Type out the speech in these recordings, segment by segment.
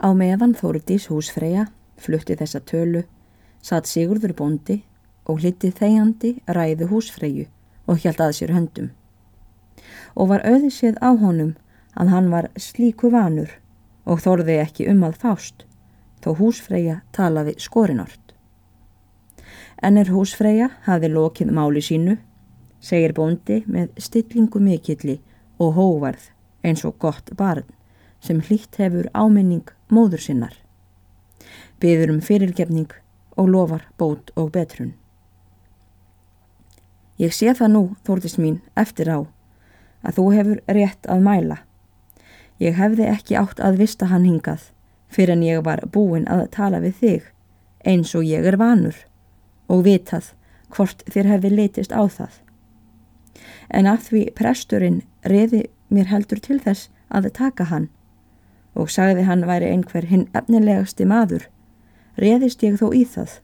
Á meðan Þórdís húsfreyja flutti þessa tölu, satt Sigurður bóndi og hliti þegjandi ræðu húsfreyju og hjælt að sér höndum. Og var auðsið á honum að hann var slíku vanur og þorði ekki um að fást, þó húsfreyja talaði skorinort. En er húsfreyja hafi lokið máli sínu, segir bóndi með stillingu mikilli og hóvarð eins og gott barn sem hlýtt hefur áminning móður sinnar. Byður um fyrirgefning og lofar bót og betrun. Ég sé það nú, þórtist mín, eftir á, að þú hefur rétt að mæla. Ég hefði ekki átt að vista hann hingað fyrir en ég var búin að tala við þig eins og ég er vanur og vitað hvort þér hefði leitist á það. En að því presturinn reði mér heldur til þess að taka hann og sagði hann væri einhver hinn efnilegasti maður, reðist ég þó í það,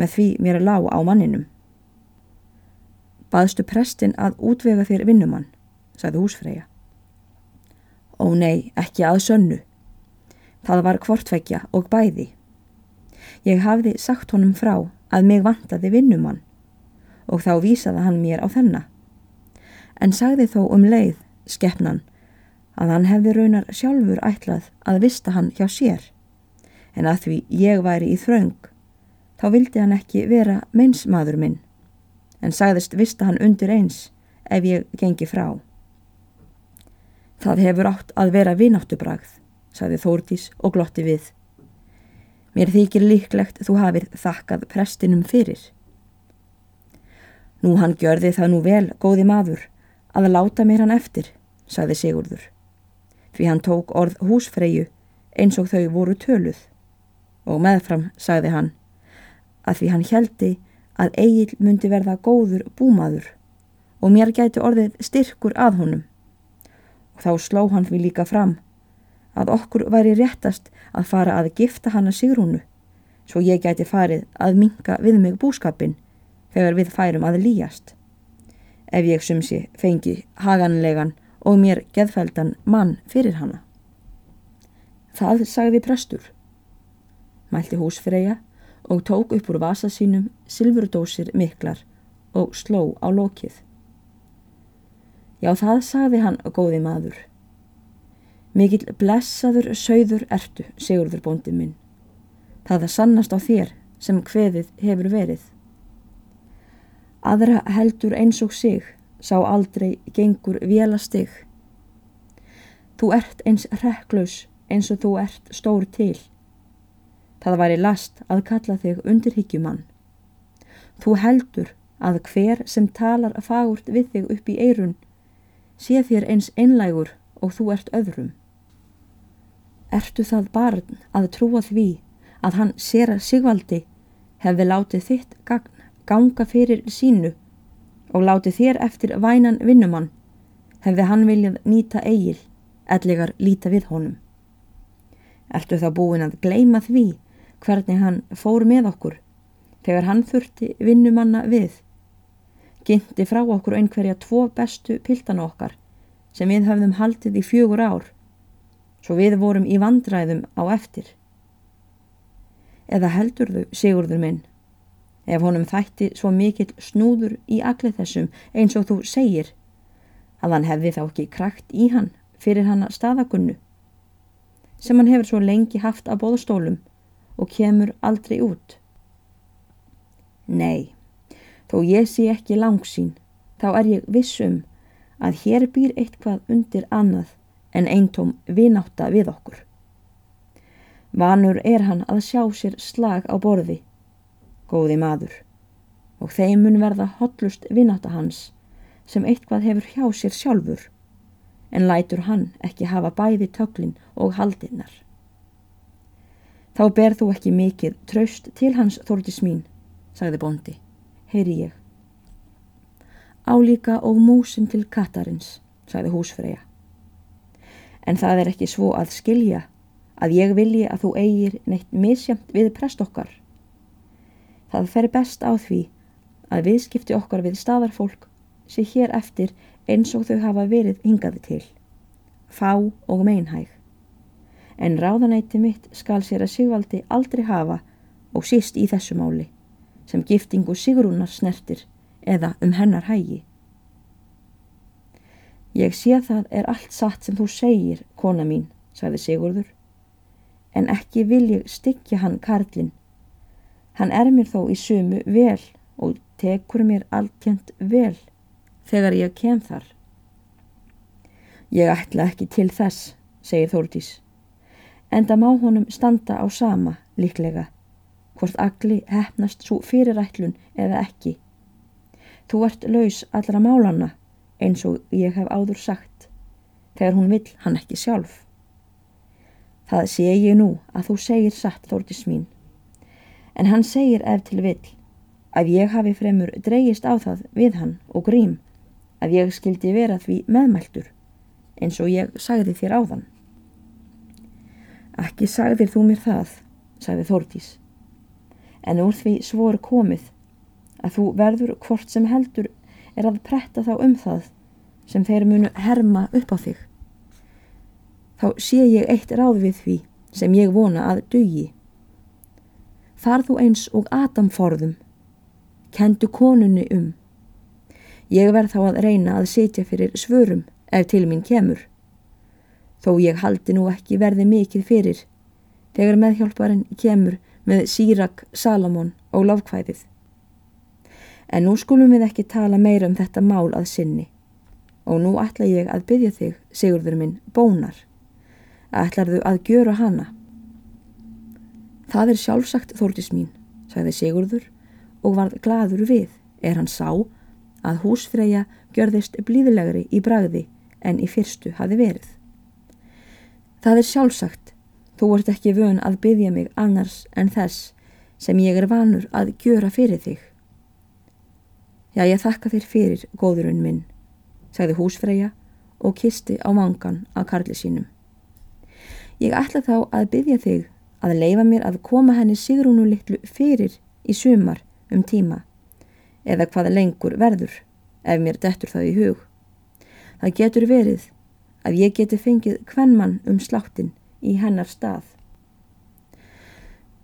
með því mér lág á manninum. Baðstu prestin að útvega þér vinnumann, sagði húsfreyja. Ó nei, ekki að sönnu. Það var kvortveggja og bæði. Ég hafði sagt honum frá að mig vantaði vinnumann og þá vísaði hann mér á þennan. En sagði þó um leið, skeppnan, að hann hefði raunar sjálfur ætlað að vista hann hjá sér, en að því ég væri í þraung, þá vildi hann ekki vera meinsmaður minn, en sagðist vista hann undir eins ef ég gengi frá. Það hefur átt að vera vináttubragð, sagði Þórdís og glotti við. Mér þykir líklegt þú hafið þakkað prestinum fyrir. Nú hann gjörði það nú vel, góði maður, að láta mér hann eftir, sagði Sigurður því hann tók orð húsfreyju eins og þau voru töluð. Og meðfram sagði hann að því hann heldi að Egil myndi verða góður búmaður og mér gæti orðið styrkur að honum. Og þá sló hann því líka fram að okkur væri réttast að fara að gifta hann að Sigrúnu svo ég gæti farið að minka við mig búskapin þegar við færum að líjast ef ég sumsi fengi haganlegan og mér geðfældan mann fyrir hana. Það sagði prestur. Mælti húsfreyja og tók upp úr vasa sínum silfurdósir miklar og sló á lokið. Já, það sagði hann, góði maður. Mikil blessaður sögður ertu, segurður bóndi minn. Það er sannast á þér sem hveðið hefur verið. Aðra heldur eins og sig sá aldrei gengur vélastig. Þú ert eins rekklaus eins og þú ert stór til. Það væri last að kalla þig undirhyggjumann. Þú heldur að hver sem talar fagurt við þig upp í eirun sé þér eins einlægur og þú ert öðrum. Ertu það barn að trúa því að hann sér að Sigvaldi hefði látið þitt ganga fyrir sínu og láti þér eftir vænan vinnumann, hefði hann viljað nýta eigil, ellegar líta við honum. Ertu þá búin að gleima því hvernig hann fór með okkur, þegar hann þurfti vinnumanna við, gynnti frá okkur einhverja tvo bestu piltana okkar, sem við höfðum haldið í fjögur ár, svo við vorum í vandræðum á eftir. Eða heldur þau, Sigurður minn, ef honum þætti svo mikill snúður í allir þessum eins og þú segir að hann hefði þá ekki krakt í hann fyrir hann að staðagunnu sem hann hefur svo lengi haft að bóðstólum og kemur aldrei út. Nei, þó ég sé ekki langsín, þá er ég vissum að hér býr eitthvað undir annað en eintóm vináta við okkur. Vanur er hann að sjá sér slag á borði góði maður, og þeim mun verða hotlust vinnata hans sem eitthvað hefur hjá sér sjálfur, en lætur hann ekki hafa bæði töklin og haldinnar. Þá ber þú ekki mikið traust til hans þórtis mín, sagði bondi, heyri ég. Álíka og músin til katarins, sagði húsfreyja. En það er ekki svo að skilja að ég vilji að þú eigir neitt misjamt við prest okkar Það fer best á því að viðskipti okkar við staðarfólk sé hér eftir eins og þau hafa verið hingaði til, fá og meinhæg. en ráðanæti mitt skal sér að Sigvaldi aldrei hafa og síst í þessu máli, sem giftingu Sigrúnar snertir eða um hennar hægi. Ég sé það er allt satt sem þú segir, kona mín, sagði Sigurður, en ekki vil ég styggja hann Karlinn. Hann er mér þó í sumu vel og tekur mér alltjönd vel þegar ég kem þar. Ég ætla ekki til þess, segir Þórdís, en það má honum standa á sama líklega, hvort agli hefnast svo fyrirætlun eða ekki. Þú ert laus allra málanna eins og ég hef áður sagt, þegar hún vill hann ekki sjálf. Það sé ég nú að þú segir satt Þórdís mín, en hann segir ef til vill að ég hafi fremur dreyist á það við hann og grím að ég skildi vera því meðmæltur eins og ég sagði þér áðan. Ekki sagðir þú mér það, sagði Þórdís, en úr því svor komið að þú verður hvort sem heldur er að pretta þá um það sem þeir munu herma upp á þig. Þá sé ég eitt ráð við því sem ég vona að dugi. Þar þú eins og Adam forðum, kendu konunni um. Ég verð þá að reyna að setja fyrir svörum ef til mín kemur. Þó ég haldi nú ekki verði mikið fyrir þegar meðhjálparinn kemur með Sírak, Salamón og Lofkvæðið. En nú skulum við ekki tala meira um þetta mál að sinni. Og nú ætla ég að byggja þig, Sigurður minn, bónar. Ætlarðu að gjöra hana? Það er sjálfsagt þórtis mín, sagði Sigurður og varð gladur við, er hann sá að húsfreyja gjörðist blíðilegri í bragði en í fyrstu hafi verið. Það er sjálfsagt, þú ert ekki vön að byggja mig annars en þess sem ég er vanur að gjöra fyrir þig. Já, ég þakka þér fyrir, góðurinn minn, sagði húsfreyja og kisti á mangan af karli sínum. Ég ætla þá að byggja þig að leifa mér að koma henni Sigrúnu litlu fyrir í sumar um tíma eða hvaða lengur verður ef mér dettur það í hug. Það getur verið að ég geti fengið hvernmann um sláttin í hennar stað.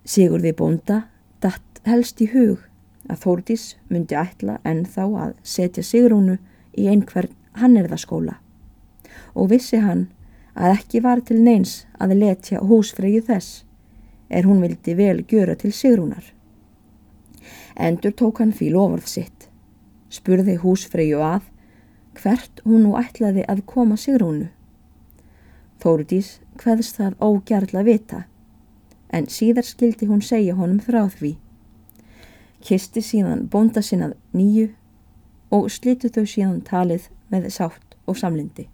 Sigurði bónda datt helst í hug að Þórdís myndi ætla en þá að setja Sigrúnu í einhvern hannirðaskóla og vissi hann að ekki var til neins að letja húsfreyju þess er hún vildi vel gjöra til Sigrúnar. Endur tók hann fíl ofurð sitt, spurði húsfreyju að hvert hún nú ætlaði að koma Sigrúnu. Þórdís hveðst það ógjarla vita en síðar skildi hún segja honum frá því kisti síðan bónda sinnað nýju og slitu þau síðan talið með sátt og samlindi.